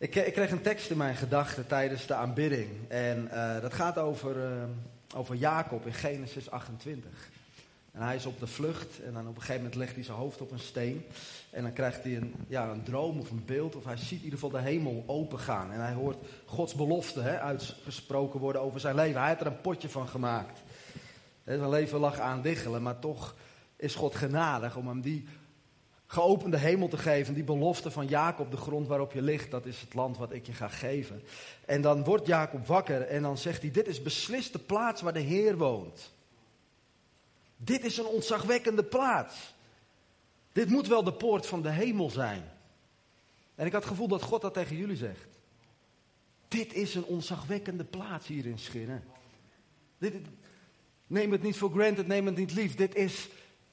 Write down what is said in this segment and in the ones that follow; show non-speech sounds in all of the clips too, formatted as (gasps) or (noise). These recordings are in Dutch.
Ik, ik, kreeg een tekst in mijn gedachten tijdens de aanbidding. En uh, dat gaat over, uh, over Jacob in Genesis 28. En hij is op de vlucht en dan op een gegeven moment legt hij zijn hoofd op een steen. En dan krijgt hij een, ja, een droom of een beeld, of hij ziet in ieder geval de hemel opengaan. En hij hoort Gods belofte hè, uitgesproken worden over zijn leven. Hij heeft er een potje van gemaakt. Zijn leven lag aan diggelen, maar toch is God genadig om hem die geopende hemel te geven. Die belofte van Jacob, de grond waarop je ligt, dat is het land wat ik je ga geven. En dan wordt Jacob wakker en dan zegt hij, dit is beslist de plaats waar de Heer woont. Dit is een ontzagwekkende plaats. Dit moet wel de poort van de hemel zijn. En ik had het gevoel dat God dat tegen jullie zegt. Dit is een ontzagwekkende plaats hier in Schinnen. Dit, neem het niet voor granted, neem het niet lief. Dit is,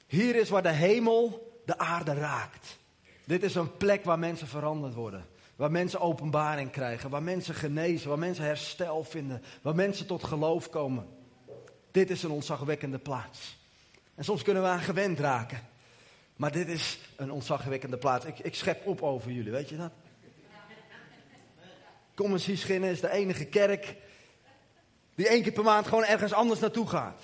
hier is waar de hemel de aarde raakt. Dit is een plek waar mensen veranderd worden. Waar mensen openbaring krijgen, waar mensen genezen, waar mensen herstel vinden, waar mensen tot geloof komen. Dit is een ontzagwekkende plaats. En soms kunnen we aan gewend raken. Maar dit is een ontzagwekkende plaats. Ik, ik schep op over jullie, weet je dat? Kom eens schinnen is de enige kerk die één keer per maand gewoon ergens anders naartoe gaat.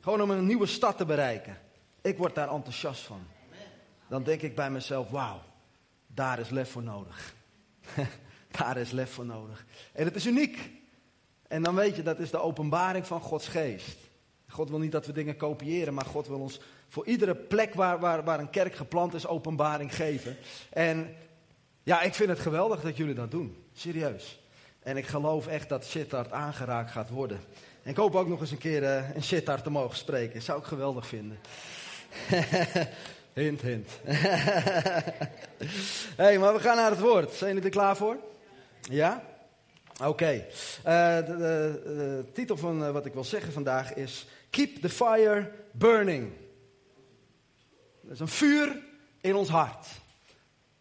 Gewoon om een nieuwe stad te bereiken. Ik word daar enthousiast van. Dan denk ik bij mezelf, wauw, daar is lef voor nodig. (laughs) daar is lef voor nodig. En het is uniek. En dan weet je, dat is de openbaring van Gods geest. God wil niet dat we dingen kopiëren, maar God wil ons voor iedere plek waar, waar, waar een kerk geplant is, openbaring geven. En ja, ik vind het geweldig dat jullie dat doen. Serieus. En ik geloof echt dat Sittard aangeraakt gaat worden. En ik hoop ook nog eens een keer uh, een Sittard te mogen spreken. Zou ik geweldig vinden. (laughs) hint, hint. (laughs) hey, maar we gaan naar het woord. Zijn jullie er klaar voor? Ja? Oké. Eh, de, titel van uh, wat ik wil zeggen vandaag is Keep the fire burning. Dat is een vuur in ons hart.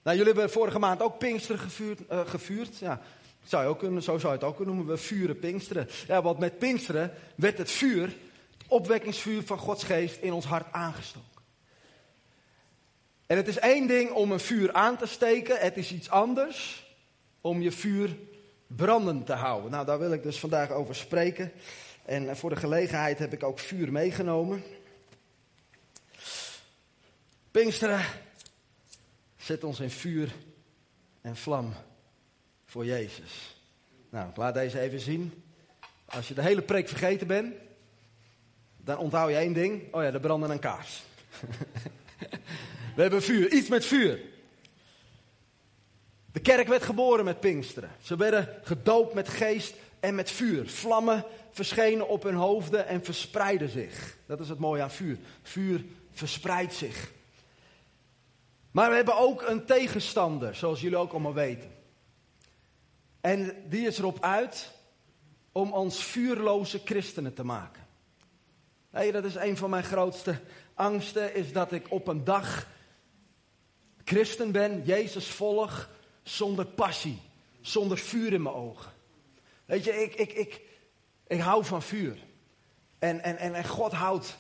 Nou, jullie hebben vorige maand ook Pinksteren gevuurd. Uh, gevuurd. Ja, zou je ook kunnen, zo zou je het ook kunnen noemen. We vuren Pinksteren. Ja, want met Pinksteren werd het vuur, het opwekkingsvuur van Gods geest, in ons hart aangestoken. En het is één ding om een vuur aan te steken. Het is iets anders om je vuur brandend te houden. Nou, daar wil ik dus vandaag over spreken. En voor de gelegenheid heb ik ook vuur meegenomen. Pinksteren zet ons in vuur en vlam voor Jezus. Nou, ik laat deze even zien. Als je de hele preek vergeten bent, dan onthoud je één ding. Oh ja, er brandde een kaars. (laughs) We hebben vuur, iets met vuur. De kerk werd geboren met Pinksteren. Ze werden gedoopt met geest en met vuur. Vlammen verschenen op hun hoofden en verspreidden zich. Dat is het mooie aan vuur. Vuur verspreidt zich. Maar we hebben ook een tegenstander, zoals jullie ook allemaal weten. En die is erop uit om ons vuurloze christenen te maken. Nee, dat is een van mijn grootste angsten, is dat ik op een dag christen ben, Jezus volg, zonder passie, zonder vuur in mijn ogen. Weet je, ik, ik, ik, ik hou van vuur. En, en, en, en God houdt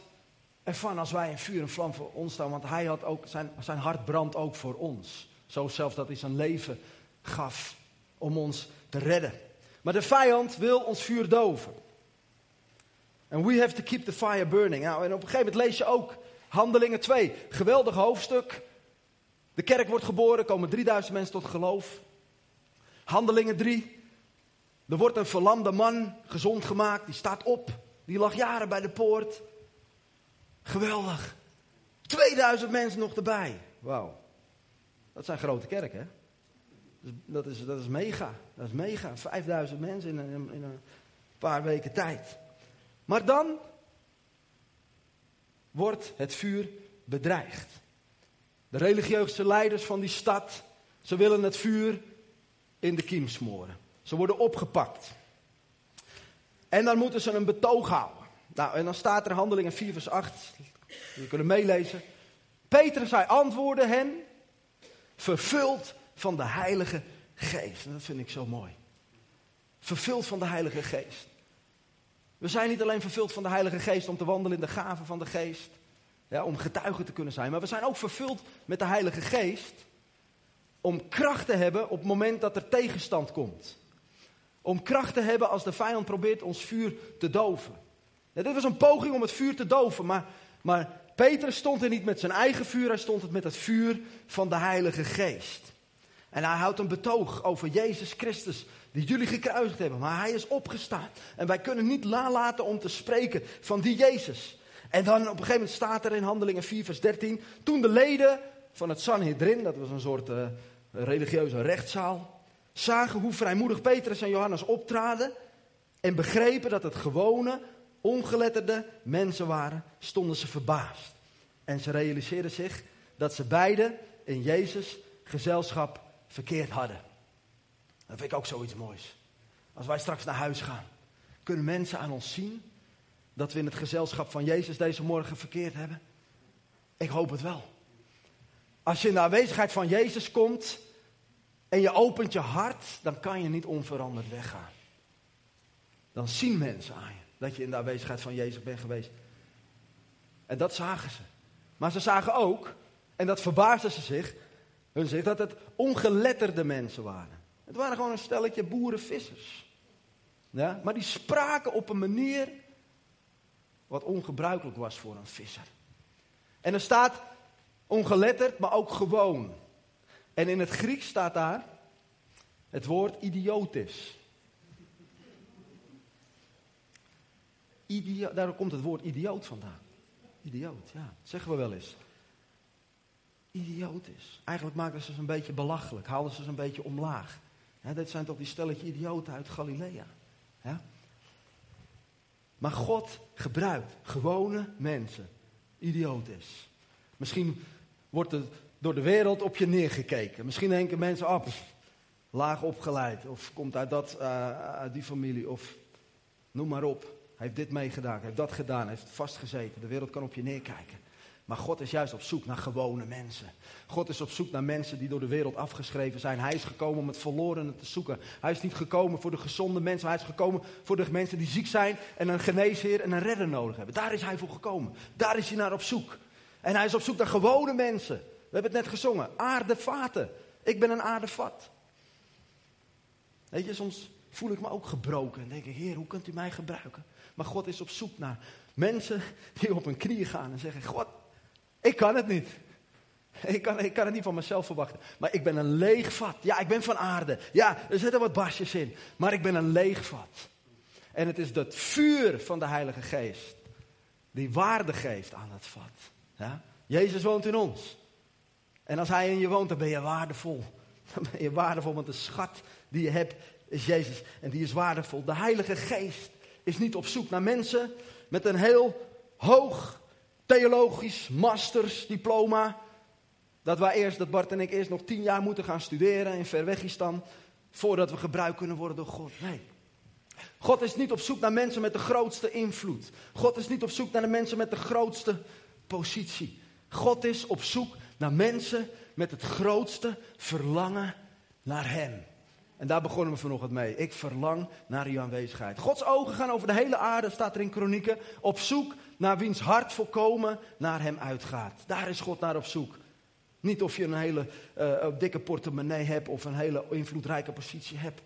ervan als wij een vuur en vlam voor ons staan. Want hij had ook, zijn, zijn hart brandt ook voor ons. Zo zelfs dat hij zijn leven gaf om ons te redden. Maar de vijand wil ons vuur doven. And we have to keep the fire burning. Nou, en op een gegeven moment lees je ook Handelingen 2. Geweldig hoofdstuk. De kerk wordt geboren, komen 3000 mensen tot geloof. Handelingen 3. Er wordt een verlamde man gezond gemaakt, die staat op. Die lag jaren bij de poort. Geweldig. 2000 mensen nog erbij. Wauw. Dat zijn grote kerken, hè? Dat is, dat is mega. Dat is mega. 5000 mensen in een, in een paar weken tijd. Maar dan wordt het vuur bedreigd. De religieuze leiders van die stad, ze willen het vuur in de kiem smoren. Ze worden opgepakt. En dan moeten ze een betoog houden. Nou, en dan staat er handelingen 4 vers 8. Je kunt meelezen. Petrus, hij antwoordde hen, vervuld van de Heilige Geest. Dat vind ik zo mooi. Vervuld van de Heilige Geest. We zijn niet alleen vervuld van de Heilige Geest om te wandelen in de gaven van de Geest. Ja, om getuige te kunnen zijn. Maar we zijn ook vervuld met de Heilige Geest om kracht te hebben op het moment dat er tegenstand komt. Om kracht te hebben als de vijand probeert ons vuur te doven. dit was een poging om het vuur te doven, maar, maar Petrus stond er niet met zijn eigen vuur, hij stond het met het vuur van de Heilige Geest. En hij houdt een betoog over Jezus Christus, die jullie gekruisigd hebben. Maar hij is opgestaan. En wij kunnen niet nalaten om te spreken van die Jezus. En dan op een gegeven moment staat er in Handelingen 4, vers 13. Toen de leden van het Sanhedrin, dat was een soort uh, religieuze rechtszaal, zagen hoe vrijmoedig Petrus en Johannes optraden. En begrepen dat het gewone, ongeletterde mensen waren, stonden ze verbaasd. En ze realiseerden zich dat ze beiden in Jezus gezelschap verkeerd hadden. Dat vind ik ook zoiets moois. Als wij straks naar huis gaan, kunnen mensen aan ons zien dat we in het gezelschap van Jezus deze morgen verkeerd hebben? Ik hoop het wel. Als je in de aanwezigheid van Jezus komt en je opent je hart, dan kan je niet onveranderd weggaan. Dan zien mensen aan je dat je in de aanwezigheid van Jezus bent geweest. En dat zagen ze. Maar ze zagen ook, en dat verbaasden ze zich, hun zich dat het ongeletterde mensen waren. Het waren gewoon een stelletje boerenvissers. Ja? Maar die spraken op een manier wat ongebruikelijk was voor een visser. En er staat ongeletterd, maar ook gewoon. En in het Grieks staat daar het woord idiotis. Idio daar komt het woord idioot vandaan. Idioot, ja, zeggen we wel eens. Idioot Eigenlijk maakten ze ze een beetje belachelijk, haalden ze ze een beetje omlaag. Dit zijn toch die stelletje idioten uit Galilea. Ja? Maar God gebruikt gewone mensen. Idiotes. Misschien wordt er door de wereld op je neergekeken. Misschien denken mensen, oh, laag opgeleid. Of komt uit, dat, uh, uit die familie. Of noem maar op. Hij heeft dit meegedaan, heeft dat gedaan, heeft vastgezeten. De wereld kan op je neerkijken. Maar God is juist op zoek naar gewone mensen. God is op zoek naar mensen die door de wereld afgeschreven zijn. Hij is gekomen om het verlorene te zoeken. Hij is niet gekomen voor de gezonde mensen. Hij is gekomen voor de mensen die ziek zijn en een geneesheer en een redder nodig hebben. Daar is hij voor gekomen. Daar is hij naar op zoek. En hij is op zoek naar gewone mensen. We hebben het net gezongen. Aardevaten. Ik ben een aardevat. Weet je, soms voel ik me ook gebroken. En denk ik, Heer, hoe kunt u mij gebruiken? Maar God is op zoek naar mensen die op hun knieën gaan en zeggen: God, ik kan het niet. (laughs) Ik kan, ik kan het niet van mezelf verwachten. Maar ik ben een leeg vat. Ja, ik ben van aarde. Ja, er zitten wat basjes in. Maar ik ben een leeg vat. En het is dat vuur van de Heilige Geest. Die waarde geeft aan dat vat. Ja? Jezus woont in ons. En als Hij in je woont, dan ben je waardevol. (laughs) Dan ben je waardevol, want de schat die je hebt is Jezus. En die is waardevol. De Heilige Geest is niet op zoek naar mensen met een heel hoog theologisch mastersdiploma. Dat wij eerst, dat Bart en ik eerst nog tien jaar moeten gaan studeren in Verwegistan. Voordat we gebruikt kunnen worden door God. Nee. God is niet op zoek naar mensen met de grootste invloed. God is niet op zoek naar de mensen met de grootste positie. God is op zoek naar mensen met het grootste verlangen naar Hem. En daar begonnen we vanochtend mee. Ik verlang naar uw aanwezigheid. Gods ogen gaan over de hele aarde, staat er in Kronieken, op zoek naar wiens hart volkomen naar hem uitgaat. Daar is God naar op zoek. Niet of je een hele uh, dikke portemonnee hebt of een hele invloedrijke positie hebt.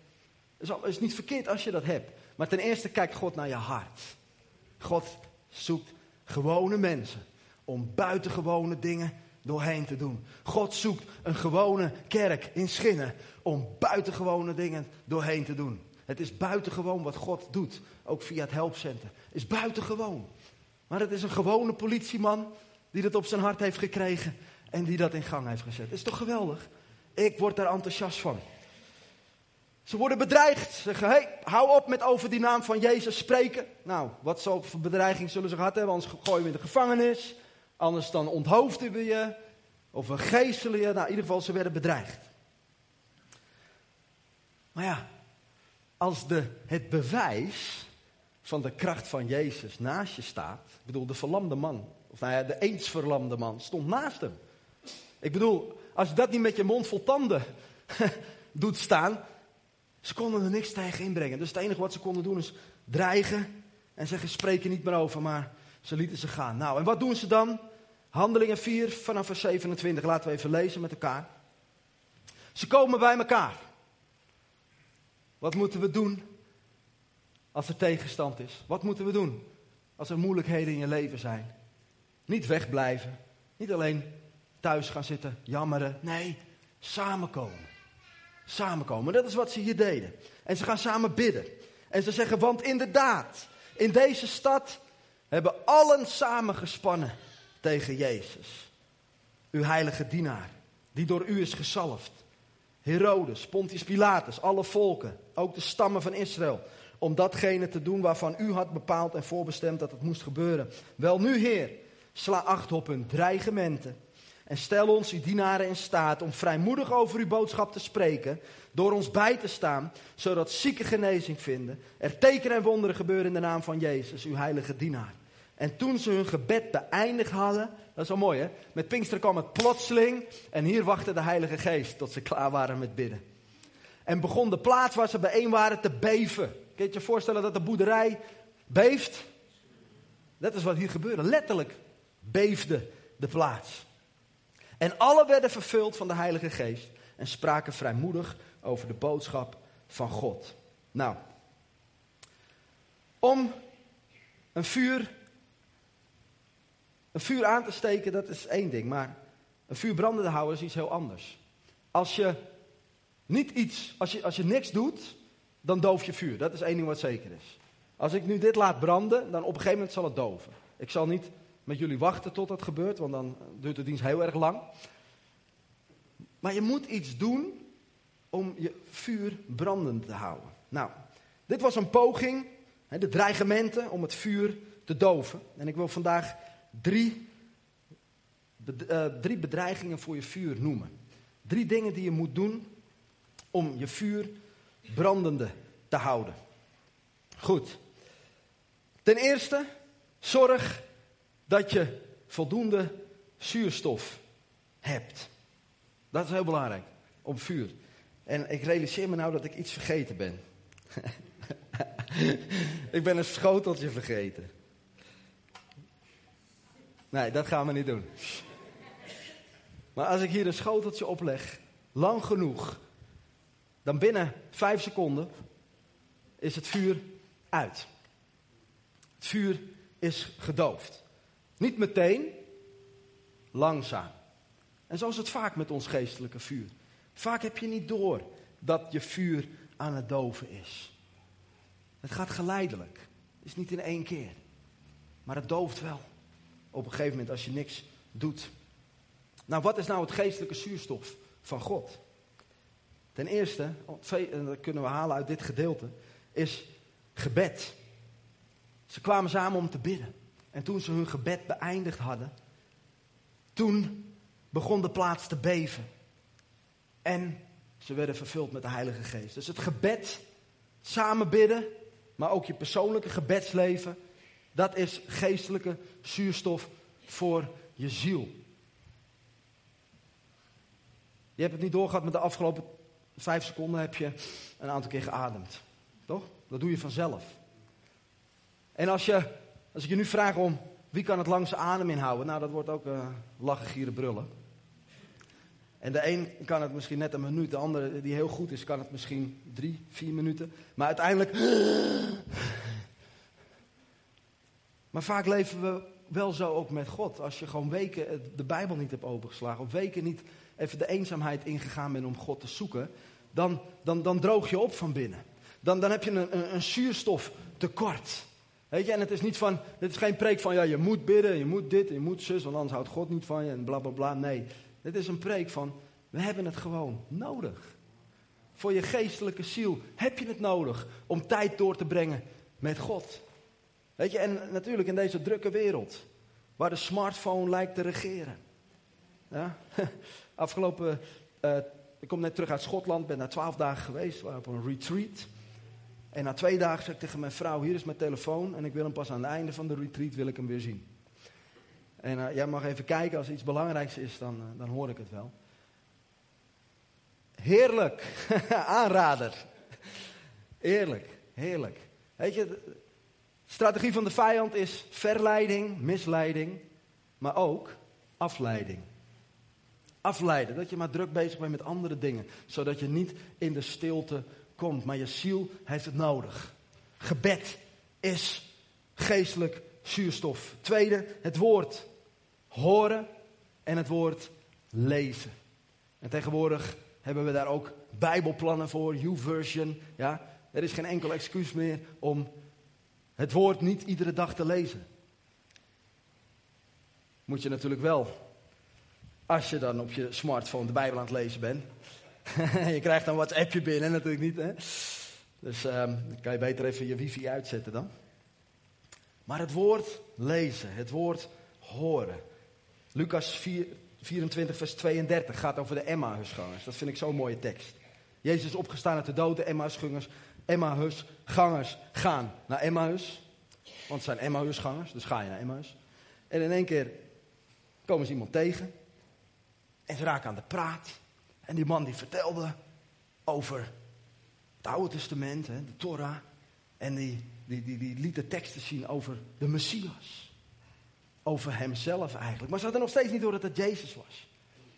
Het is, is niet verkeerd als je dat hebt. Maar ten eerste kijkt God naar je hart. God zoekt gewone mensen om buitengewone dingen doorheen te doen. God zoekt een gewone kerk in Schinnen om buitengewone dingen doorheen te doen. Het is buitengewoon wat God doet, ook via het helpcenter. Het is buitengewoon. Maar het is een gewone politieman die dat op zijn hart heeft gekregen en die dat in gang heeft gezet. Is toch geweldig? Ik word daar enthousiast van. Ze worden bedreigd. Ze zeggen, hou op met over die naam van Jezus spreken. Nou, wat voor bedreiging zullen ze gehad hebben? Anders gooien we in de gevangenis. Anders dan onthoofden we je. Of we geestelen je. Nou, in ieder geval, ze werden bedreigd. Maar ja, als de, het bewijs van de kracht van Jezus naast je staat. Ik bedoel, de verlamde man. Of nou de eens verlamde man stond naast hem. Ik bedoel, als je dat niet met je mond vol tanden (laughs) doet staan. Ze konden er niks tegen inbrengen. Dus het enige wat ze konden doen is dreigen. En zeggen, spreek er niet meer over. Maar ze lieten ze gaan. Nou, en wat doen ze dan? Handelingen 4 vanaf vers 27. Laten we even lezen met elkaar. Ze komen bij elkaar. Wat moeten we doen als er tegenstand is? Wat moeten we doen als er moeilijkheden in je leven zijn? Niet wegblijven. Niet alleen thuis gaan zitten, jammeren. Nee, samenkomen. Samenkomen. Dat is wat ze hier deden. En ze gaan samen bidden. En ze zeggen, want inderdaad, in deze stad hebben allen samengespannen tegen Jezus. Uw heilige dienaar, die door u is gezalfd. Herodes, Pontius Pilatus, alle volken, ook de stammen van Israël. Om datgene te doen waarvan u had bepaald en voorbestemd dat het moest gebeuren. Wel nu, Heer, sla acht op hun dreigementen. En stel ons, uw dienaren, in staat om vrijmoedig over uw boodschap te spreken. Door ons bij te staan, zodat zieken genezing vinden. Er tekenen en wonderen gebeuren in de naam van Jezus, uw heilige dienaar. En toen ze hun gebed beëindigd hadden, dat is wel mooi hè, met Pinkster kwam het plotseling en hier wachtte de Heilige Geest tot ze klaar waren met bidden. En begon de plaats waar ze bijeen waren te beven. Kun je je voorstellen dat de boerderij beeft? Dat is wat hier gebeurde. Letterlijk beefde de plaats. En alle werden vervuld van de Heilige Geest en spraken vrijmoedig over de boodschap van God. Nou, om een vuur, een vuur aan te steken, dat is één ding, maar een vuur brandende houden is iets heel anders. Als je niet iets, als je, als je niks doet, dan doof je vuur. Dat is één ding wat zeker is. Als ik nu dit laat branden, dan op een gegeven moment zal het doven. Ik zal niet met jullie wachten tot dat gebeurt, want dan duurt de dienst heel erg lang. Maar je moet iets doen om je vuur brandend te houden. Nou, dit was een poging, de dreigementen om het vuur te doven. En ik wil vandaag drie, eh, drie bedreigingen voor je vuur noemen. Drie dingen die je moet doen om je vuur brandende te houden. Goed. Ten eerste, zorg dat je voldoende zuurstof hebt. Dat is heel belangrijk, op vuur. En ik realiseer me nou dat ik iets vergeten ben. (laughs) ik ben een schoteltje vergeten. Nee, dat gaan we niet doen. Maar als ik hier een schoteltje opleg, lang genoeg, dan binnen vijf seconden is het vuur uit. Het vuur is gedoofd. Niet meteen, langzaam. En zo is het vaak met ons geestelijke vuur. Vaak heb je niet door dat je vuur aan het doven is. Het gaat geleidelijk. Het is niet in één keer. Maar het dooft wel. Op een gegeven moment als je niks doet. Nou, wat is nou het geestelijke zuurstof van God? Ten eerste, en dat kunnen we halen uit dit gedeelte, is gebed. Ze kwamen samen om te bidden. En toen ze hun gebed beëindigd hadden, toen begon de plaats te beven. En ze werden vervuld met de Heilige Geest. Dus het gebed, samen bidden, maar ook je persoonlijke gebedsleven, dat is geestelijke zuurstof voor je ziel. Je hebt het niet doorgehad met de afgelopen vijf seconden heb je een aantal keer geademd. Toch? Dat doe je vanzelf. En als, je, als ik je nu vraag om wie kan het langste adem inhouden, nou dat wordt ook uh, lachen, gieren, brullen. En de een kan het misschien net een minuut, de andere die heel goed is, kan het misschien drie, vier minuten. Maar uiteindelijk. (gasps) Maar vaak leven we wel zo ook met God. Als je gewoon weken de Bijbel niet hebt opengeslagen, of weken niet even de eenzaamheid ingegaan bent om God te zoeken, dan, dan, dan droog je op van binnen. Dan, dan heb je een, een, een zuurstoftekort. Weet je, en het is niet van, dit is geen preek van, ja, je moet bidden, je moet dit, je moet zus, want anders houdt God niet van je en bla bla bla. Nee, dit is een preek van, we hebben het gewoon nodig. Voor je geestelijke ziel heb je het nodig om tijd door te brengen met God. Weet je, en natuurlijk in deze drukke wereld, waar de smartphone lijkt te regeren. Ja? (laughs) Afgelopen, uh, ik kom net terug uit Schotland, ben daar twaalf dagen geweest, we op een retreat. En na twee dagen zei ik tegen mijn vrouw, hier is mijn telefoon en ik wil hem pas aan het einde van de retreat wil ik hem weer zien. En uh, jij mag even kijken, als er iets belangrijks is, dan, dan hoor ik het wel. Heerlijk, (laughs) aanrader. Eerlijk, heerlijk. Weet je, de strategie van de vijand is verleiding, misleiding, maar ook afleiding afleiden. Dat je maar druk bezig bent met andere dingen. Zodat je niet in de stilte komt. Maar je ziel heeft het nodig. Gebed is geestelijk zuurstof. Tweede, het woord horen en het woord lezen. En tegenwoordig hebben we daar ook bijbelplannen voor, YouVersion. Ja, er is geen enkel excuus meer om het woord niet iedere dag te lezen. Moet je natuurlijk wel, als je dan op je smartphone de Bijbel aan het lezen bent. (laughs) je krijgt dan wat appje binnen, natuurlijk niet. Hè? Dus um, dan kan je beter even je wifi uitzetten dan. Maar het woord lezen, het woord horen. Lucas 4, 24, vers 32 gaat over de Emmausgangers. Dat vind ik zo'n mooie tekst. Jezus is opgestaan uit de dood, de Emmausgangers, Emmausgangers gaan naar Emmaus. Want het zijn Emmausgangers, dus ga je naar Emmaus. En in één keer komen ze iemand tegen. En ze raken aan de praat. En die man die vertelde over het Oude Testament, de Torah. En die, die, die, die liet de teksten zien over de Messias. Over hemzelf eigenlijk. Maar ze hadden nog steeds niet door dat het Jezus was.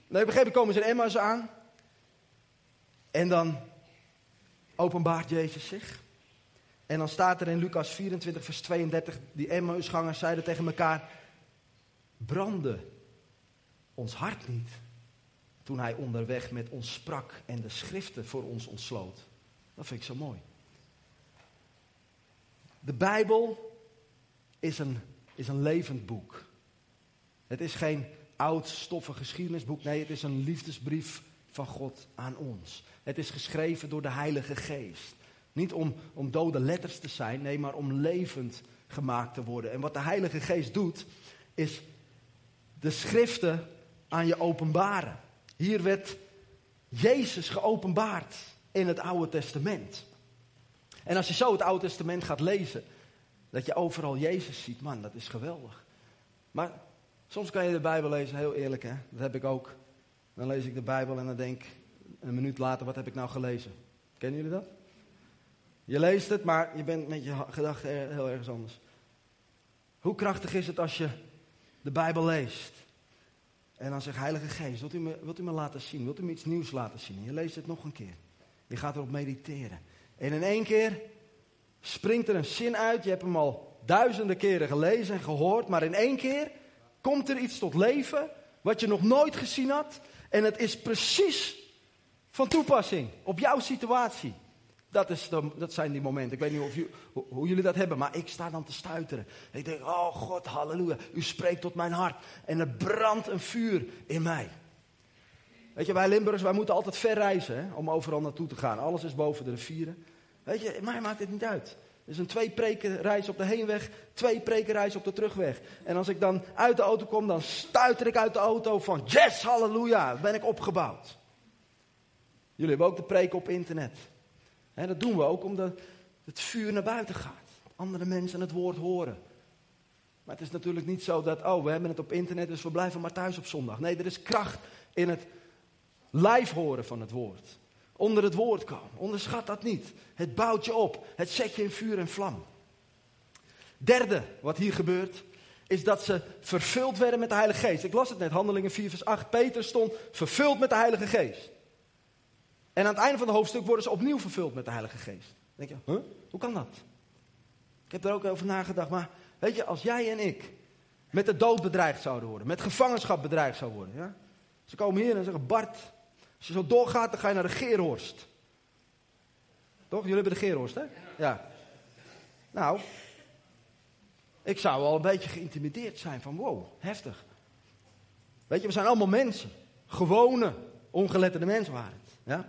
Nou, op een gegeven komen ze in Emmaus aan. En dan openbaart Jezus zich. En dan staat er in Lucas 24, vers 32, die Emmausgangers zeiden tegen elkaar, brandde ons hart niet toen hij onderweg met ons sprak en de schriften voor ons ontsloot. Dat vind ik zo mooi. De Bijbel is een, is een levend boek. Het is geen oud, stoffig geschiedenisboek. Nee, het is een liefdesbrief van God aan ons. Het is geschreven door de Heilige Geest. Niet om, om dode letters te zijn, nee, maar om levend gemaakt te worden. En wat de Heilige Geest doet, is de schriften aan je openbaren. Hier werd Jezus geopenbaard in het Oude Testament. En als je zo het Oude Testament gaat lezen, dat je overal Jezus ziet, man, dat is geweldig. Maar soms kan je de Bijbel lezen, heel eerlijk hè, dat heb ik ook. Dan lees ik de Bijbel en dan denk een minuut later, wat heb ik nou gelezen? Kennen jullie dat? Je leest het, maar je bent met je gedachten heel ergens anders. Hoe krachtig is het als je de Bijbel leest? En dan zegt Heilige Geest, wilt u, me, wilt u me laten zien? Wilt u me iets nieuws laten zien? Je leest het nog een keer. Je gaat erop mediteren. En in één keer springt er een zin uit. Je hebt hem al duizenden keren gelezen en gehoord. Maar in één keer komt er iets tot leven wat je nog nooit gezien had. En het is precies van toepassing op jouw situatie. Dat, is dat zijn die momenten. Ik weet niet of hoe, jullie dat hebben, maar ik sta dan te stuiteren. Ik denk, oh God, halleluja, u spreekt tot mijn hart. En er brandt een vuur in mij. Weet je, wij Limburgers, wij moeten altijd ver reizen hè, om overal naartoe te gaan. Alles is boven de rivieren. Weet je, mij maakt dit niet uit. Het is een twee preken reis op de heenweg, twee preken reis op de terugweg. En als ik dan uit de auto kom, dan stuiter ik uit de auto van yes, halleluja, ben ik opgebouwd. Jullie hebben ook de preken op internet. Dat doen we ook omdat het vuur naar buiten gaat. Andere mensen het woord horen. Maar het is natuurlijk niet zo dat, oh, we hebben het op internet, dus we blijven maar thuis op zondag. Nee, er is kracht in het live horen van het woord. Onder het woord komen. Onderschat dat niet. Het bouwt je op. Het zet je in vuur en vlam. Derde, wat hier gebeurt, is dat ze vervuld werden met de Heilige Geest. Ik las het net, Handelingen 4, vers 8. Peter stond vervuld met de Heilige Geest. En aan het einde van het hoofdstuk worden ze opnieuw vervuld met de Heilige Geest. Dan denk je, huh? hoe kan dat? Ik heb er ook over nagedacht, maar weet je, als jij en ik met de dood bedreigd zouden worden, met gevangenschap bedreigd zouden worden. Ja? Ze komen hier en zeggen, Bart, als je zo doorgaat, dan ga je naar de Geerhorst. Toch? Jullie hebben de Geerhorst, hè? Ja. Nou, ik zou wel een beetje geïntimideerd zijn van, wow, heftig. Weet je, we zijn allemaal mensen. Gewone, ongeletterde mensen waren het. Ja?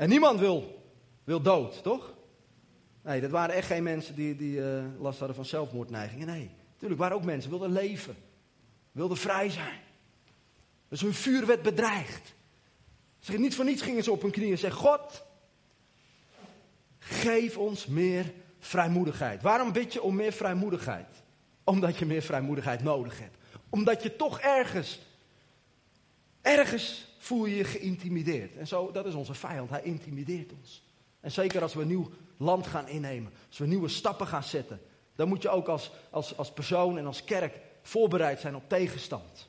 En niemand wil, wil dood, toch? Nee, dat waren echt geen mensen die, die uh, last hadden van zelfmoordneigingen. Nee, natuurlijk waren ook mensen, wilden leven. Wilden vrij zijn. Dus hun vuur werd bedreigd. Zeg, niet voor niets gingen ze op hun knieën en zeggen: God, geef ons meer vrijmoedigheid. Waarom bid je om meer vrijmoedigheid? Omdat je meer vrijmoedigheid nodig hebt. Omdat je toch ergens, ergens voel je je geïntimideerd. En zo, dat is onze vijand. Hij intimideert ons. En zeker als we een nieuw land gaan innemen, als we nieuwe stappen gaan zetten, dan moet je ook als, als, als persoon en als kerk voorbereid zijn op tegenstand.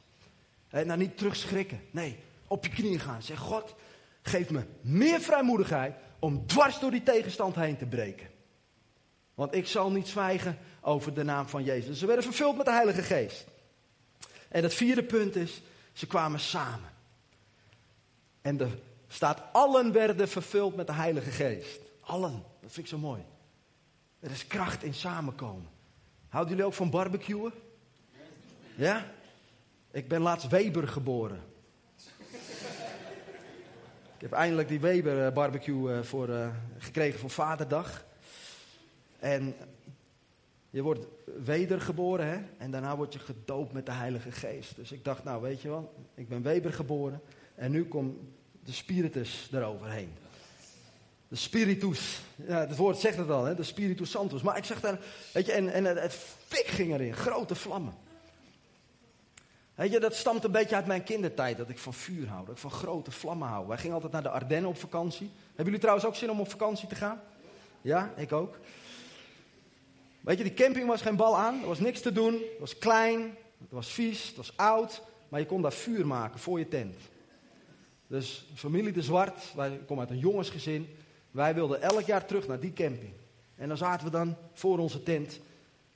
En nou niet terugschrikken. Nee, op je knieën gaan. Zeg, God, geef me meer vrijmoedigheid om dwars door die tegenstand heen te breken. Want ik zal niet zwijgen over de naam van Jezus. Ze werden vervuld met de Heilige Geest. En het vierde punt is, ze kwamen samen. En er staat, allen werden vervuld met de Heilige Geest. Allen, dat vind ik zo mooi. Er is kracht in samenkomen. Houden jullie ook van barbecuen? Ja? Ik ben laatst Weber geboren. Ik heb eindelijk die Weber eh, barbecue eh, voor, uh, gekregen voor Vaderdag. En je wordt wedergeboren, hè? En daarna word je gedoopt met de Heilige Geest. Dus ik dacht, nou weet je wel, ik ben Weber geboren. En nu komt de Spiritus eroverheen. De Spiritus. Ja, het woord zegt het al, hè? De Spiritus Santos. Maar ik zeg daar, weet je, en, en het fik ging erin. Grote vlammen. Weet je, dat stamt een beetje uit mijn kindertijd, dat ik van vuur hou, dat ik van grote vlammen hou. Wij gingen altijd naar de Ardennen op vakantie. Hebben jullie trouwens ook zin om op vakantie te gaan? Ja, ik ook. Weet je, die camping was geen bal aan, er was niks te doen, het was klein, het was vies, het was oud, maar je kon daar vuur maken voor je tent. Dus familie de Zwart, wij komen uit een jongensgezin, wij wilden elk jaar terug naar die camping. En dan zaten we dan voor onze tent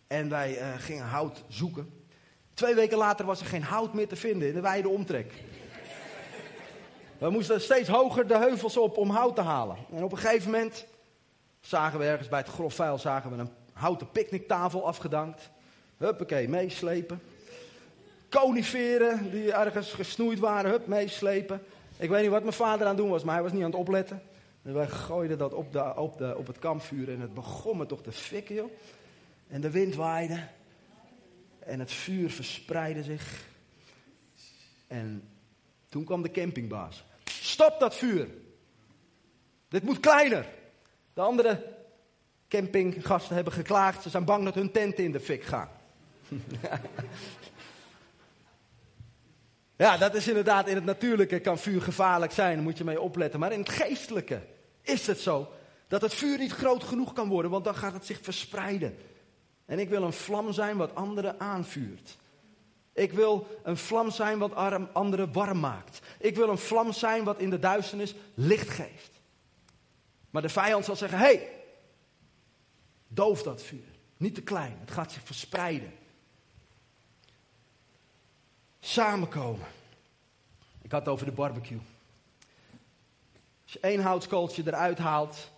en wij uh, gingen hout zoeken. Twee weken later was er geen hout meer te vinden in de wijde omtrek. We moesten steeds hoger de heuvels op om hout te halen. En op een gegeven moment zagen we ergens bij het grof vuil zagen we een houten picknicktafel afgedankt. Huppakee, meeslepen. Coniferen die ergens gesnoeid waren, hup, meeslepen. Ik weet niet wat mijn vader aan het doen was, maar hij was niet aan het opletten. En wij gooiden dat op, de, op, de, op het kampvuur en het begon me toch te fikken, joh. En de wind waaide. En het vuur verspreidde zich. En toen kwam de campingbaas. Stop dat vuur. Dit moet kleiner. De andere campinggasten hebben geklaagd. Ze zijn bang dat hun tenten in de fik gaan. (laughs) ja, dat is inderdaad in het natuurlijke kan vuur gevaarlijk zijn. Daar moet je mee opletten. Maar in het geestelijke is het zo dat het vuur niet groot genoeg kan worden, want dan gaat het zich verspreiden. En ik wil een vlam zijn wat anderen aanvuurt. Ik wil een vlam zijn wat anderen warm maakt. Ik wil een vlam zijn wat in de duisternis licht geeft. Maar de vijand zal zeggen: hé, hey, doof dat vuur. Niet te klein, het gaat zich verspreiden. Samenkomen. Ik had het over de barbecue. Als je één houtskooltje eruit haalt,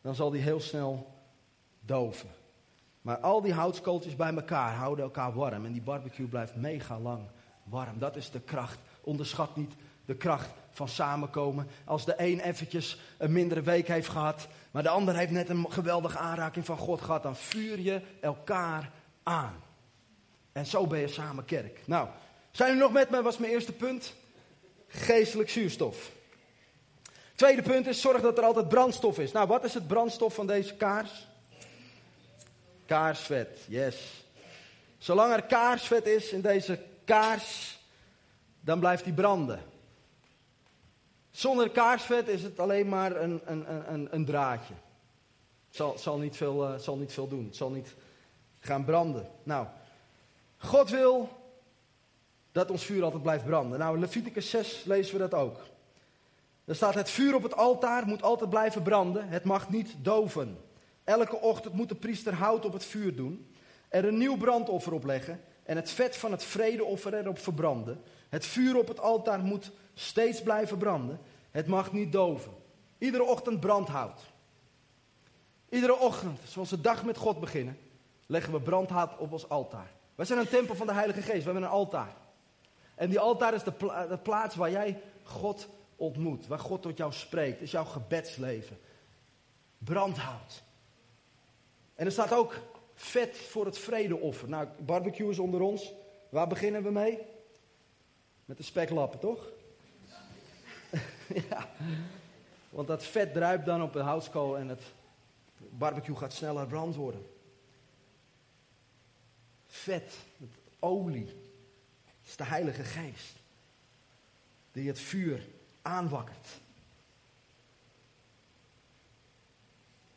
dan zal die heel snel doven. Maar al die houtskooltjes bij elkaar houden elkaar warm. En die barbecue blijft mega lang warm. Dat is de kracht. Onderschat niet de kracht van samenkomen. Als de een eventjes een mindere week heeft gehad, maar de ander heeft net een geweldige aanraking van God gehad, dan vuur je elkaar aan. En zo ben je samen kerk. Nou, zijn jullie nog met me? Was mijn eerste punt. Geestelijk zuurstof. Tweede punt is zorg dat er altijd brandstof is. Nou, wat is het brandstof van deze kaars? Kaarsvet, yes. Zolang er kaarsvet is in deze kaars, dan blijft die branden. Zonder kaarsvet is het alleen maar een, een, een, een draadje. Het zal, zal, niet veel, uh, zal niet veel doen. Het zal niet gaan branden. Nou, God wil dat ons vuur altijd blijft branden. Nou, in Leviticus 6 lezen we dat ook. Er staat: Het vuur op het altaar moet altijd blijven branden. Het mag niet doven. Elke ochtend moet de priester hout op het vuur doen, er een nieuw brandoffer op leggen en het vet van het vredeoffer erop verbranden. Het vuur op het altaar moet steeds blijven branden. Het mag niet doven. Iedere ochtend brandhout. Iedere ochtend, zoals de dag met God beginnen, leggen we brandhout op ons altaar. Wij zijn een tempel van de Heilige Geest. We hebben een altaar. En die altaar is de, de plaats waar jij God ontmoet. Waar God tot jou spreekt. is jouw gebedsleven. Brandhout. En er staat ook vet voor het vredeoffer. Nou, barbecue is onder ons. Waar beginnen we mee? Met de speklappen, toch? (laughs) ja. Want dat vet druipt dan op de houtskool en het barbecue gaat sneller brand worden. Vet, olie, het is de Heilige Geest. Die het vuur aanwakkert.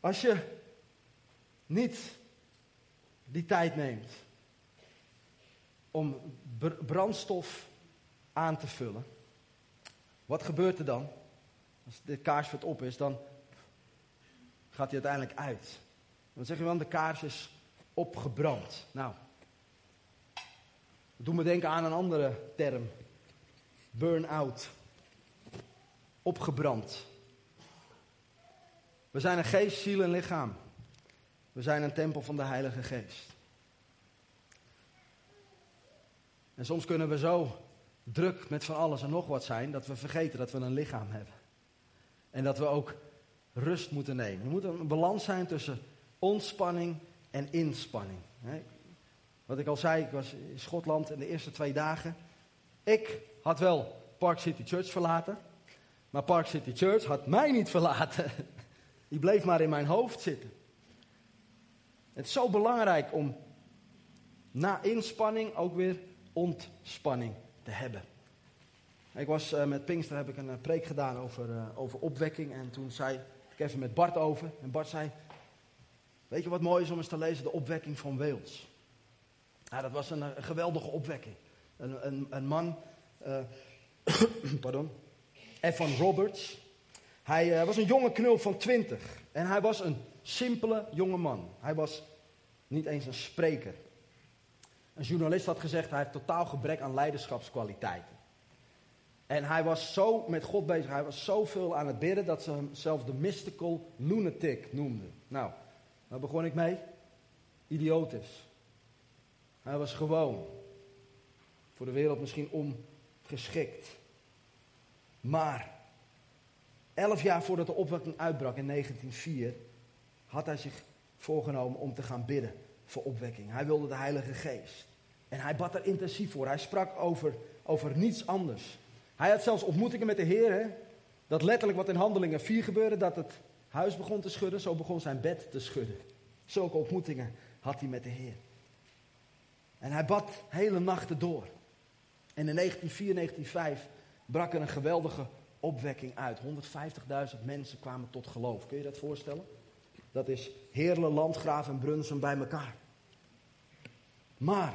Als je niet die tijd neemt om brandstof aan te vullen. Wat gebeurt er dan? Als de kaarsvet op is, dan gaat hij uiteindelijk uit. Dan zeg je dan, de kaars is opgebrand. Nou, doet me denken aan een andere term. Burn-out. Opgebrand. We zijn een geest, ziel en lichaam. We zijn een tempel van de Heilige Geest. En soms kunnen we zo druk met van alles en nog wat zijn dat we vergeten dat we een lichaam hebben. En dat we ook rust moeten nemen. Er moet een balans zijn tussen ontspanning en inspanning. Wat ik al zei, ik was in Schotland in de eerste twee dagen. Ik had wel Park City Church verlaten. Maar Park City Church had mij niet verlaten. (laughs) Die bleef maar in mijn hoofd zitten. Het is zo belangrijk om na inspanning ook weer ontspanning te hebben. Ik was uh, met Pinkster heb ik een uh, preek gedaan over, uh, over opwekking. En toen zei ik even met Bart over. En Bart zei: Weet je wat mooi is om eens te lezen? De opwekking van Wales. Ja, dat was een, een geweldige opwekking. Een, een, een man, (coughs) pardon, Evan Roberts. Hij was een jonge knul van twintig. En hij was een simpele jonge man. Hij was niet eens een spreker. Een journalist had gezegd, hij heeft totaal gebrek aan leiderschapskwaliteiten. En hij was zo met God bezig, hij was zoveel aan het bidden dat ze hem zelfs de mystical lunatic noemden. Nou, daar begon ik mee. Idiotisch. Hij was gewoon. Voor de wereld misschien ongeschikt. Maar, elf jaar voordat de opwekking uitbrak in 1904, had hij zich voorgenomen om te gaan bidden voor opwekking. Hij wilde de Heilige Geest. En hij bad er intensief voor. Hij sprak over, over niets anders. Hij had zelfs ontmoetingen met de Heer. Dat letterlijk wat in Handelingen 4 gebeurde, dat het huis begon te schudden, zo begon zijn bed te schudden. Zulke ontmoetingen had hij met de Heer. En hij bad hele nachten door. En in 1904, 1905 brak er een geweldige opwekking uit. 150.000 mensen kwamen tot geloof. Kun je dat voorstellen? Dat is Heerlen, Landgraaf en Brunsum bij elkaar. Maar,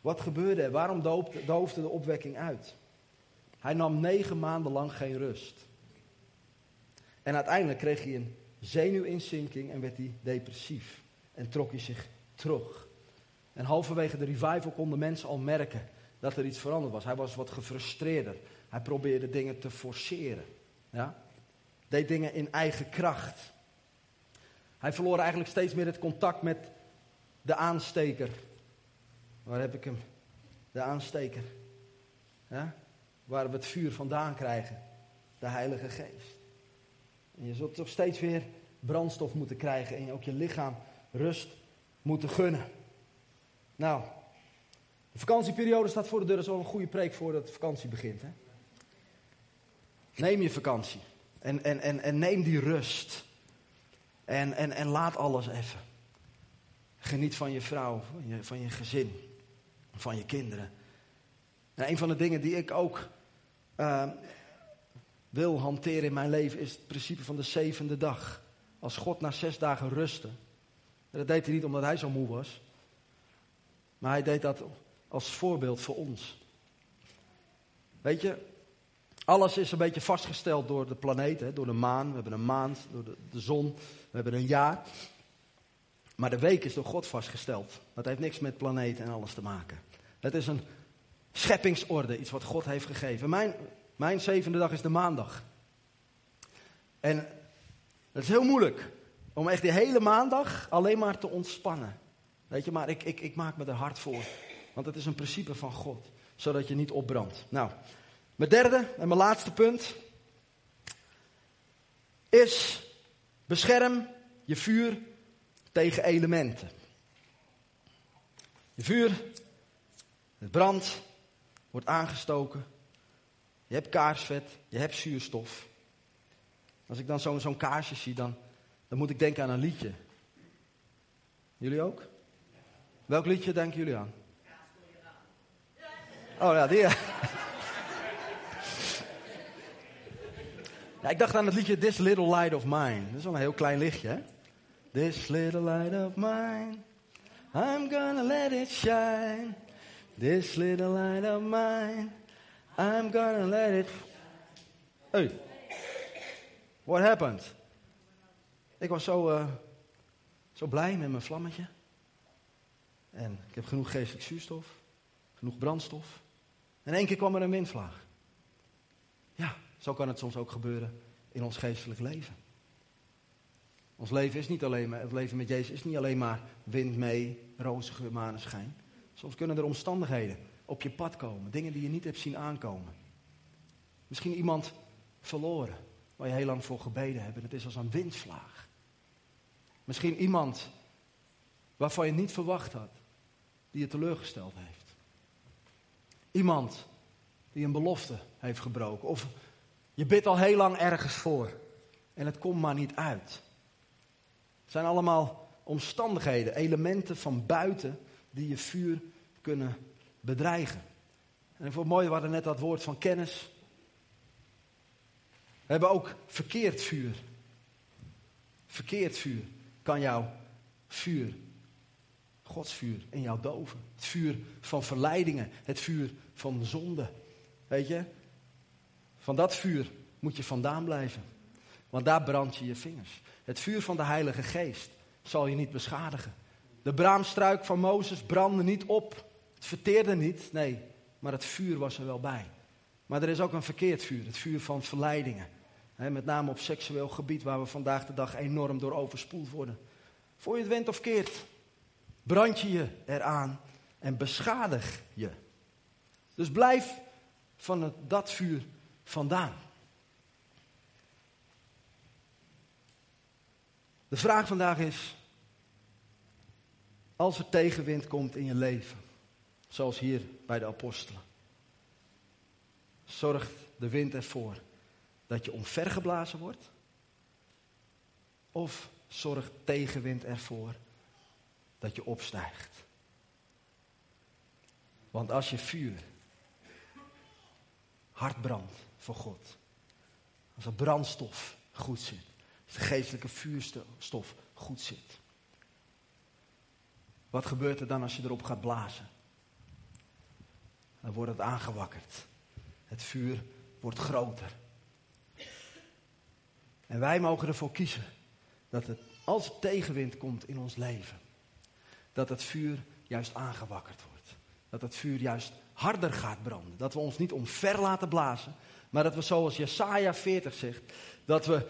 wat gebeurde er? Waarom doofde de opwekking uit? Hij nam negen maanden lang geen rust. En uiteindelijk kreeg hij een zenuwinzinking en werd hij depressief. En trok hij zich terug. En halverwege de revival konden mensen al merken dat er iets veranderd was. Hij was wat gefrustreerder. Hij probeerde dingen te forceren. Ja? Deed dingen in eigen kracht. Hij verloor eigenlijk steeds meer het contact met de aansteker. Waar heb ik hem? De aansteker. Waar we het vuur vandaan krijgen. De Heilige Geest. En je zult toch steeds weer brandstof moeten krijgen en ook je lichaam rust moeten gunnen. Nou, de vakantieperiode staat voor de deur. Dat is wel een goede preek voordat de vakantie begint. Hè? Neem je vakantie. En, en, en, en neem die rust. En, en, en laat alles even. Geniet van je vrouw, van je, gezin, van je kinderen. En een van de dingen die ik ook uh, wil hanteren in mijn leven is het principe van de zevende dag. Als God na zes dagen rustte. Dat deed hij niet omdat hij zo moe was. Maar hij deed dat als voorbeeld voor ons. Weet je, alles is een beetje vastgesteld door de planeten, door de maan. We hebben een maand, door de, zon. We hebben een jaar. Maar de week is door God vastgesteld. Dat heeft niks met planeten en alles te maken. Het is een scheppingsorde, iets wat God heeft gegeven. Mijn, mijn zevende dag is de maandag. En het is heel moeilijk om echt die hele maandag alleen maar te ontspannen. Weet je, maar ik, ik, ik maak me er hard voor. Want het is een principe van God, zodat je niet opbrandt. Nou, mijn derde en mijn laatste punt is bescherm je vuur tegen elementen. Je vuur, het brandt, wordt aangestoken. Je hebt kaarsvet, je hebt zuurstof. Als ik dan zo'n kaarsje zie, dan, dan moet ik denken aan een liedje. Jullie ook? Welk liedje denken jullie aan? Oh ja, die. Ja, ik dacht aan het liedje This Little Light of Mine. Dat is wel een heel klein lichtje, hè? This little light of mine, I'm gonna let it shine. This little light of mine, I'm gonna let it. Hey, what happened? Ik was zo, uh, zo blij met mijn vlammetje. En ik heb genoeg geestelijk zuurstof, genoeg brandstof. En één keer kwam er een windvlaag. Ja, zo kan het soms ook gebeuren in ons geestelijk leven. Ons leven is niet alleen maar, het leven met Jezus is niet alleen maar wind mee, rozige maneschijn. Soms kunnen er omstandigheden op je pad komen, dingen die je niet hebt zien aankomen. Misschien iemand verloren, waar je heel lang voor gebeden hebt en het is als een windvlaag. Misschien iemand waarvan je niet verwacht had, die je teleurgesteld heeft. Iemand die een belofte heeft gebroken. Of je bidt al heel lang ergens voor en het komt maar niet uit. Het zijn allemaal omstandigheden, elementen van buiten die je vuur kunnen bedreigen. En voor het mooie, we hadden net dat woord van kennis. We hebben ook verkeerd vuur. Verkeerd vuur kan jouw vuur, Gods vuur, in jou doven. Het vuur van verleidingen, het vuur van zonde. Weet je, van dat vuur moet je vandaan blijven. Want daar brand je je vingers. Het vuur van de Heilige Geest zal je niet beschadigen. De braamstruik van Mozes brandde niet op. Het verteerde niet, nee, maar het vuur was er wel bij. Maar er is ook een verkeerd vuur, het vuur van verleidingen. Met name op seksueel gebied, waar we vandaag de dag enorm door overspoeld worden. Voor je het went of keert, brand je je eraan en beschadig je. Dus blijf van het, dat vuur vandaan. De vraag vandaag is, als er tegenwind komt in je leven, zoals hier bij de apostelen, zorgt de wind ervoor dat je omvergeblazen wordt? Of zorgt tegenwind ervoor dat je opstijgt? Want als je vuur hard brandt voor God, als er brandstof goed zit, als de geestelijke vuurstof goed zit, wat gebeurt er dan als je erop gaat blazen? Dan wordt het aangewakkerd. Het vuur wordt groter. En wij mogen ervoor kiezen dat het, als het tegenwind komt in ons leven, dat het vuur juist aangewakkerd wordt. Dat het vuur juist harder gaat branden. Dat we ons niet omver laten blazen, maar dat we zoals Jesaja 40 zegt, dat we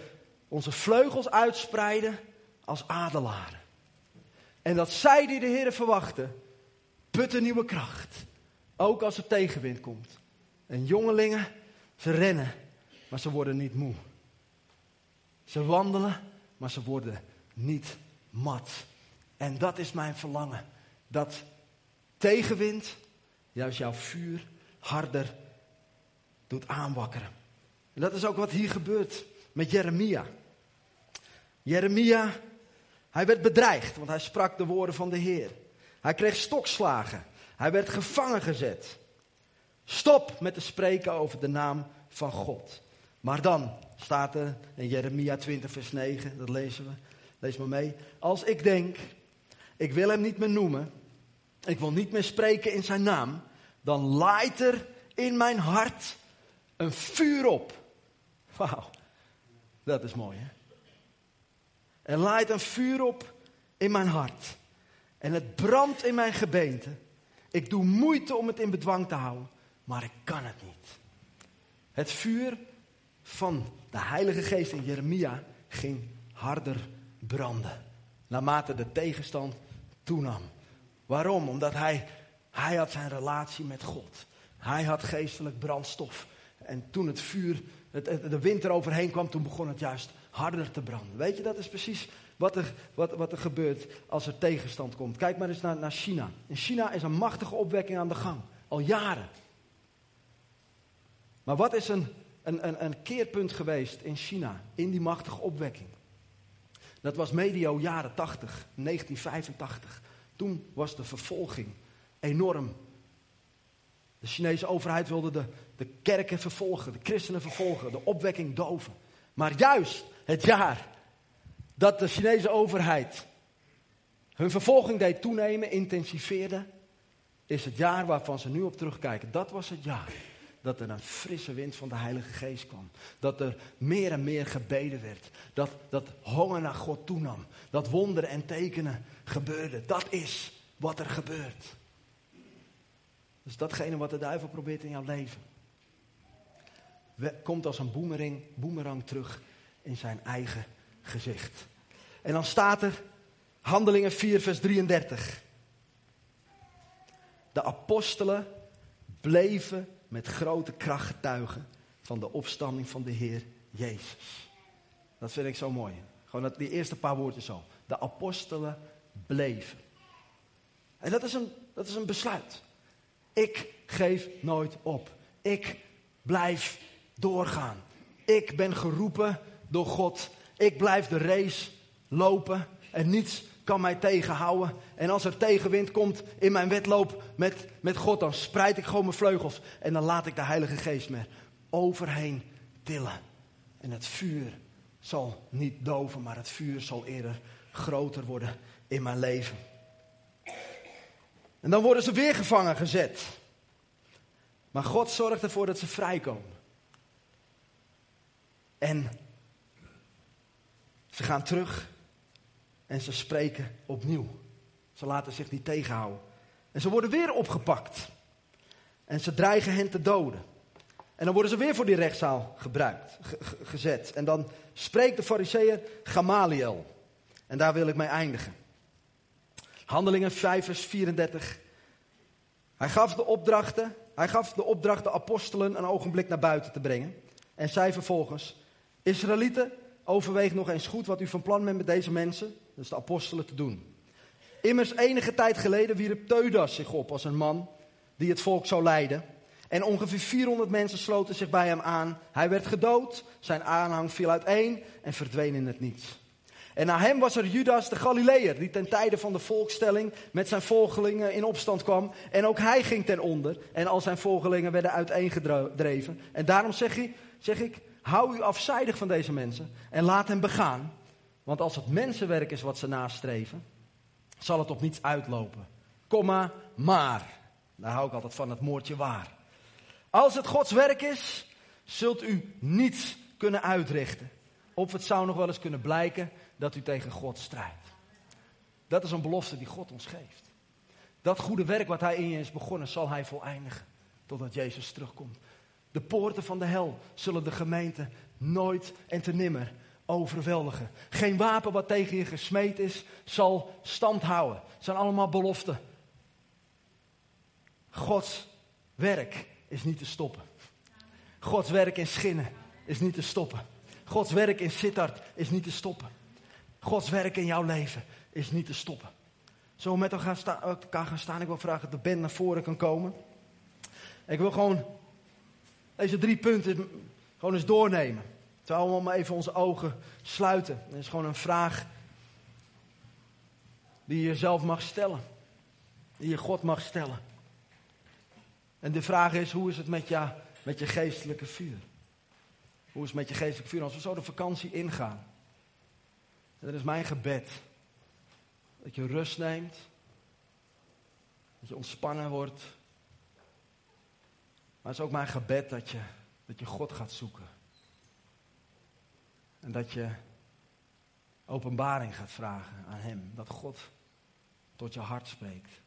onze vleugels uitspreiden als adelaren. En dat zij die de Heer verwachten, putten nieuwe kracht. Ook als er tegenwind komt. En jongelingen, ze rennen, maar ze worden niet moe. Ze wandelen, maar ze worden niet mat. En dat is mijn verlangen. Dat tegenwind juist jouw vuur harder doet aanwakkeren. En dat is ook wat hier gebeurt met Jeremia. Jeremia hij werd bedreigd, want hij sprak de woorden van de Heer. Hij kreeg stokslagen. Hij werd gevangen gezet. Stop met te spreken over de naam van God. Maar dan staat er in Jeremia 20, vers 9, dat lezen we. Lees maar mee. Als ik denk, ik wil hem niet meer noemen, ik wil niet meer spreken in zijn naam, dan laait er in mijn hart een vuur op. Wauw, dat is mooi hè. Er laait een vuur op in mijn hart. En het brandt in mijn gebeente. Ik doe moeite om het in bedwang te houden, maar ik kan het niet. Het vuur van de Heilige Geest in Jeremia ging harder branden. Naarmate de tegenstand toenam. Waarom? Omdat hij, hij had zijn relatie met God. Hij had geestelijk brandstof. En toen het vuur, de wind eroverheen kwam, toen begon het juist harder te branden. Weet je, dat is precies wat er, wat, wat er gebeurt als er tegenstand komt. Kijk maar eens naar, naar China. In China is een machtige opwekking aan de gang, al jaren. Maar wat is een, een, keerpunt geweest in China, in die machtige opwekking? Dat was medio jaren 80, 1985. Toen was de vervolging enorm. De Chinese overheid wilde de, de kerken vervolgen, de christenen vervolgen, de opwekking doven. Maar juist het jaar dat de Chinese overheid hun vervolging deed toenemen, intensiveerde, is het jaar waarvan ze nu op terugkijken. Dat was het jaar dat er een frisse wind van de Heilige Geest kwam. Dat er meer en meer gebeden werd. Dat, dat honger naar God toenam. Dat wonderen en tekenen gebeurden. Dat is wat er gebeurt. Dus datgene wat de duivel probeert in jouw leven. Komt als een boemerang, boemerang terug in zijn eigen gezicht. En dan staat er, Handelingen 4, vers 33. De apostelen bleven met grote kracht getuigen van de opstanding van de Heer Jezus. Dat vind ik zo mooi. Gewoon dat, die eerste paar woordjes zo. De apostelen bleven. En dat is een, dat is een besluit. Ik geef nooit op. Ik blijf doorgaan. Ik ben geroepen door God. Ik blijf de race lopen en niets kan mij tegenhouden. En als er tegenwind komt in mijn wedloop met, met God, dan spreid ik gewoon mijn vleugels. En dan laat ik de Heilige Geest me overheen tillen. En het vuur zal niet doven, maar het vuur zal eerder groter worden in mijn leven. En dan worden ze weer gevangen gezet. Maar God zorgt ervoor dat ze vrijkomen. En ze gaan terug en ze spreken opnieuw. Ze laten zich niet tegenhouden. En ze worden weer opgepakt. En ze dreigen hen te doden. En dan worden ze weer voor die rechtszaal gebruikt, gezet. En dan spreekt de fariseer Gamaliel. En daar wil ik mee eindigen. Handelingen 5 vers 34. Hij gaf de opdrachten, hij gaf de opdracht de apostelen een ogenblik naar buiten te brengen. En zei vervolgens, Israëlieten, overweeg nog eens goed wat u van plan bent met deze mensen dus de apostelen, te doen. Immers enige tijd geleden wierp Teudas zich op als een man die het volk zou leiden. En ongeveer 400 mensen sloten zich bij hem aan. Hij werd gedood, zijn aanhang viel uiteen en verdween in het niets. En na hem was er Judas de Galileër, die ten tijde van de volkstelling met zijn volgelingen in opstand kwam. En ook hij ging ten onder en al zijn volgelingen werden uiteengedreven. En daarom zeg ik, zeg ik, hou u afzijdig van deze mensen en laat hen begaan. Want als het mensenwerk is wat ze nastreven, zal het op niets uitlopen. Komma, maar. Daar hou ik altijd van, het moordje waar. Als het Gods werk is, zult u niets kunnen uitrichten. Of het zou nog wel eens kunnen blijken dat u tegen God strijdt. Dat is een belofte die God ons geeft. Dat goede werk wat Hij in je is begonnen, zal Hij voleindigen. Totdat Jezus terugkomt. De poorten van de hel zullen de gemeente nooit en te nimmer overweldigen. Geen wapen wat tegen je gesmeed is, zal stand houden. Het zijn allemaal beloften. Gods werk is niet te stoppen. Gods werk in Schinnen is niet te stoppen. Gods werk in Sittard is niet te stoppen. Gods werk in jouw leven is niet te stoppen. Zo met elkaar gaan staan. Ik wil vragen dat de band naar voren kan komen. Ik wil gewoon deze drie punten gewoon eens doornemen. Terwijl we allemaal even onze ogen sluiten. Dat is gewoon een vraag die je jezelf mag stellen. Die je God mag stellen. En de vraag is, hoe is het met, je, met je geestelijke vuur? Hoe is het met je geestelijke vuur als we zo de vakantie ingaan? En dat is mijn gebed. Dat je rust neemt. Dat je ontspannen wordt. Maar het is ook mijn gebed dat je, dat je God gaat zoeken. En dat je openbaring gaat vragen aan Hem. Dat God tot je hart spreekt.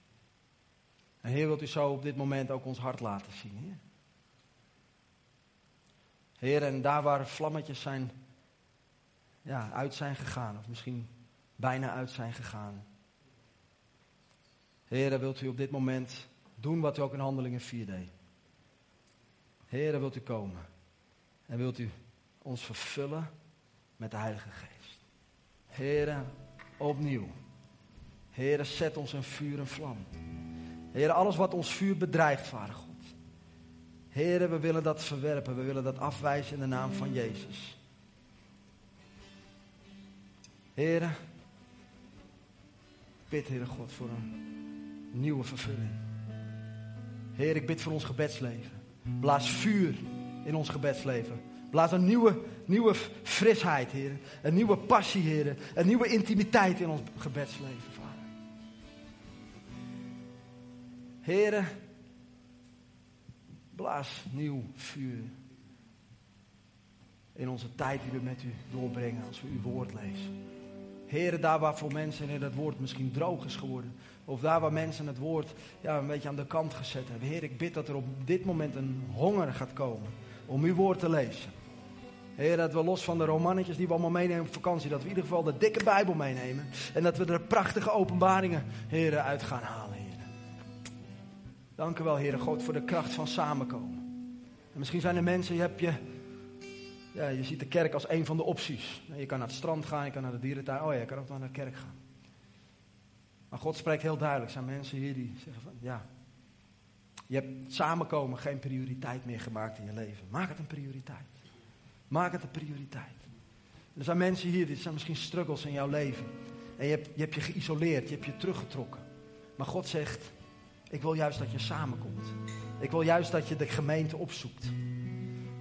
En Heer, wilt u zo op dit moment ook ons hart laten zien, Heer? Heer, en daar waar vlammetjes zijn, ja, uit zijn gegaan, of misschien bijna uit zijn gegaan. Heer, wilt u op dit moment doen wat u ook in Handelingen 4 deed. Heer, wilt u komen en wilt u ons vervullen met de Heilige Geest. Heren, opnieuw. Heren, zet ons een vuur en vlam. Heren, alles wat ons vuur bedreigt, Vader God. Heren, we willen dat verwerpen. We willen dat afwijzen in de naam van Jezus. Heren, bid, Heere God, voor een nieuwe vervulling. Heer, ik bid voor ons gebedsleven. Blaas vuur in ons gebedsleven. Blaas een nieuwe, nieuwe frisheid, Heer. Een nieuwe passie, Heer. Een nieuwe intimiteit in ons gebedsleven, Vader. Heren, blaas nieuw vuur in onze tijd die we met u doorbrengen als we uw woord lezen. Heren, daar waar voor mensen in het woord misschien droog is geworden. Of daar waar mensen het woord ja, een beetje aan de kant gezet hebben. Heer, ik bid dat er op dit moment een honger gaat komen om uw woord te lezen. Heer, dat we los van de romannetjes die we allemaal meenemen op vakantie, dat we in ieder geval de dikke Bijbel meenemen. En dat we er prachtige openbaringen, Heer, uit gaan halen, Heer. Dank u wel, Heer God, voor de kracht van samenkomen. En misschien zijn er mensen, je hebt je ja, je ziet de kerk als een van de opties. Je kan naar het strand gaan, je kan naar de dierentuin. Oh ja, je kan ook naar de kerk gaan. Maar God spreekt heel duidelijk. Er zijn mensen hier die zeggen van, ja, je hebt samenkomen geen prioriteit meer gemaakt in je leven. Maak het een prioriteit. Maak het een prioriteit. Er zijn mensen hier, dit zijn misschien struggles in jouw leven. En je hebt, je hebt je geïsoleerd, je hebt je teruggetrokken. Maar God zegt, ik wil juist dat je samenkomt. Ik wil juist dat je de gemeente opzoekt.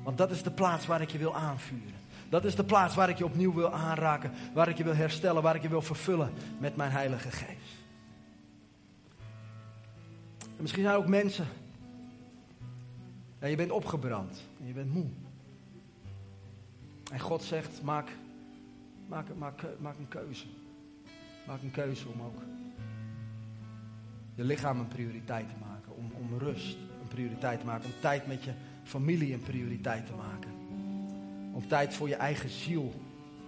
Want dat is de plaats waar ik je wil aanvuren. Dat is de plaats waar ik je opnieuw wil aanraken. Waar ik je wil herstellen. Waar ik je wil vervullen met mijn Heilige Geest. En misschien zijn er ook mensen. Ja, je bent opgebrand. En je bent moe. En God zegt: maak, maak, maak, maak een keuze. Maak een keuze om ook je lichaam een prioriteit te maken. Om, om rust een prioriteit te maken. Om tijd met je familie een prioriteit te maken. Om tijd voor je eigen ziel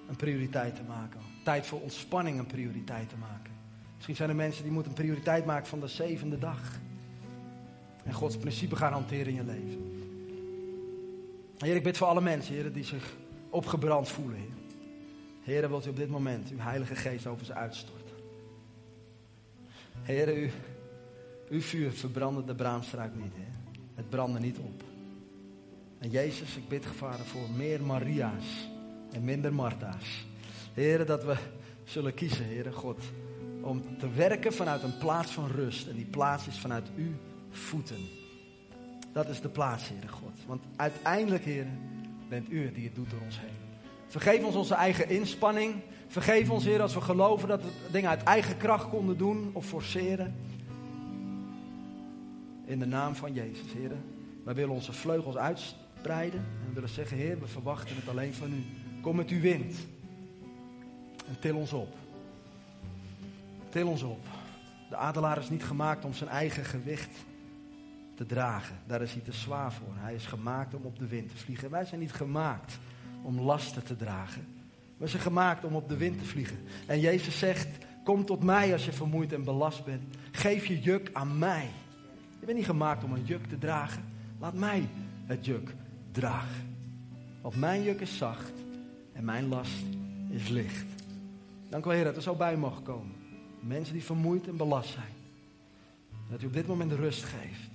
een prioriteit te maken. Tijd voor ontspanning een prioriteit te maken. Misschien zijn er mensen die moeten een prioriteit maken van de zevende dag. En Gods principe gaan hanteren in je leven. Heer, ik bid voor alle mensen, Heer, die zich opgebrand voelen. Heer. Heer, wilt u op dit moment uw Heilige Geest over ze uitstorten. Heer, u, uw vuur verbrandde de braamstruik niet. Heer. Het brandde niet op. En Jezus, ik bid, Vader, voor meer Maria's en minder Martha's. Heren, dat we zullen kiezen, Heere God, om te werken vanuit een plaats van rust. En die plaats is vanuit uw voeten. Dat is de plaats, Heere God. Want uiteindelijk, Heere, bent u die het doet door ons heen. Vergeef ons onze eigen inspanning. Vergeef ons, Heer, als we geloven dat we dingen uit eigen kracht konden doen of forceren. In de naam van Jezus, Heer. Wij willen onze vleugels uitsteken en we willen zeggen, Heer, we verwachten het alleen van u. Kom met uw wind. En til ons op. Til ons op. De adelaar is niet gemaakt om zijn eigen gewicht te dragen. Daar is hij te zwaar voor. Hij is gemaakt om op de wind te vliegen. Wij zijn niet gemaakt om lasten te dragen. We zijn gemaakt om op de wind te vliegen. En Jezus zegt, kom tot mij als je vermoeid en belast bent. Geef je juk aan mij. Je bent niet gemaakt om een juk te dragen. Laat mij het juk draag. Want mijn juk is zacht en mijn last is licht. Dank u wel, Heer, dat we zo bij mogen komen. Mensen die vermoeid en belast zijn. Dat u op dit moment rust geeft.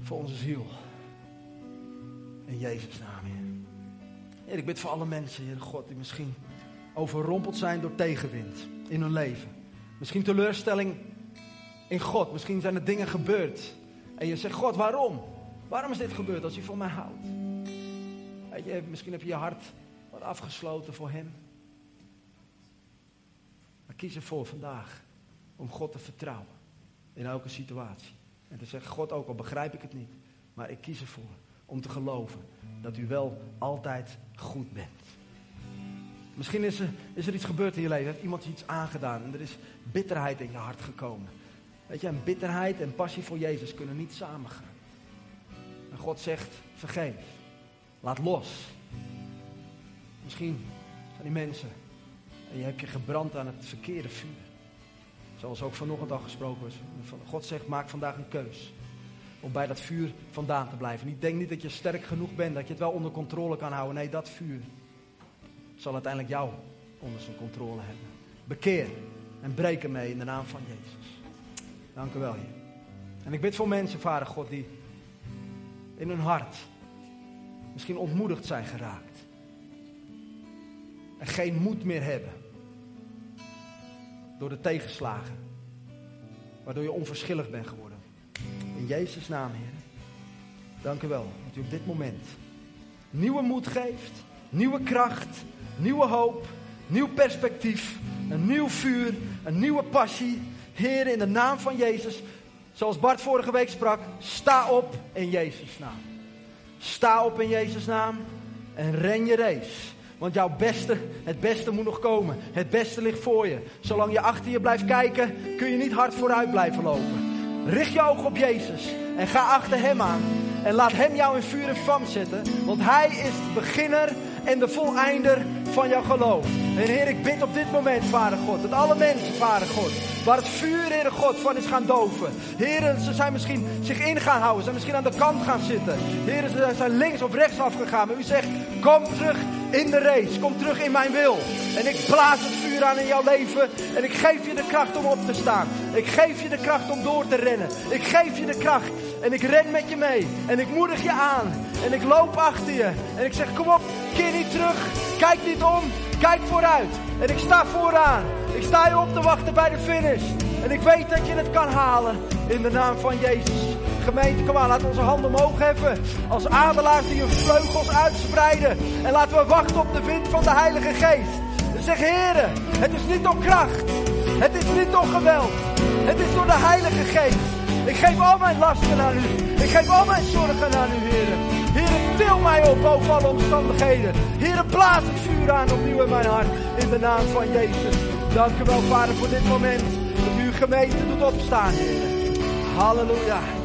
Voor onze ziel. In Jezus' naam, Heer. Ik bid voor alle mensen, Heer God, die misschien overrompeld zijn door tegenwind in hun leven. Misschien teleurstelling in God. Misschien zijn er dingen gebeurd. En je zegt, God, waarom? Waarom is dit gebeurd als je van mij houdt? Weet je, misschien heb je je hart wat afgesloten voor hem. Maar kies ervoor vandaag om God te vertrouwen in elke situatie. En te zeggen, God, ook al begrijp ik het niet, maar ik kies ervoor om te geloven dat u wel altijd goed bent. Misschien is er, is er iets gebeurd in je leven, heeft iemand iets aangedaan en er is bitterheid in je hart gekomen. Weet je, en bitterheid en passie voor Jezus kunnen niet samengaan. En God zegt, vergeef. Laat los. Misschien zijn die mensen en je hebt je gebrand aan het verkeerde vuur. Zoals ook vanochtend al gesproken is. God zegt, maak vandaag een keus. Om bij dat vuur vandaan te blijven. Ik denk niet dat je sterk genoeg bent, dat je het wel onder controle kan houden. Nee, dat vuur zal uiteindelijk jou onder zijn controle hebben. Bekeer en breek ermee in de naam van Jezus. Dank u wel, Heer. En ik bid voor mensen, Vader God, die in hun hart misschien ontmoedigd zijn geraakt. En geen moed meer hebben. Door de tegenslagen. Waardoor je onverschillig bent geworden. In Jezus' naam, Heer. Dank u wel dat u op dit moment nieuwe moed geeft. Nieuwe kracht. Nieuwe hoop. Nieuw perspectief. Een nieuw vuur. Een nieuwe passie. Heer, in de naam van Jezus zoals Bart vorige week sprak, sta op in Jezus' naam. Sta op in Jezus' naam en ren je race. Want jouw beste, het beste moet nog komen. Het beste ligt voor je. Zolang je achter je blijft kijken, kun je niet hard vooruit blijven lopen. Richt je oog op Jezus en ga achter Hem aan. En laat Hem jou in vuur en vlam zetten. Want Hij is de beginner en de voleinder van jouw geloof. En Heer, ik bid op dit moment, Vader God, dat alle mensen, Vader God, waar het vuur, Heer God, van is gaan doven. Heren, ze zijn misschien zich in gaan houden, ze zijn misschien aan de kant gaan zitten. Heren, ze zijn links of rechts afgegaan. Maar u zegt, kom terug in de race, kom terug in mijn wil. En ik blaas het vuur aan in jouw leven en ik geef je de kracht om op te staan. Ik geef je de kracht om door te rennen. Ik geef je de kracht en ik ren met je mee. En ik moedig je aan en ik loop achter je. En ik zeg, kom op, keer niet terug, kijk niet om, kijk vooruit. En ik sta vooraan. Ik sta je op te wachten bij de finish. En ik weet dat je het kan halen in de naam van Jezus. Gemeente, kom aan, laten onze handen omhoog heffen. Als adelaars die hun vleugels uitspreiden. En laten we wachten op de wind van de Heilige Geest. Zeg, heren, het is niet door kracht. Het is niet door geweld. Het is door de Heilige Geest. Ik geef al mijn lasten aan u. Ik geef al mijn zorgen aan u, heren. Heren, til mij op boven alle omstandigheden. Heren, blaas het vuur aan opnieuw in mijn hart. In de naam van Jezus. Dank u wel, Vader, voor dit moment. Dat uw gemeente doet opstaan, heren. Halleluja.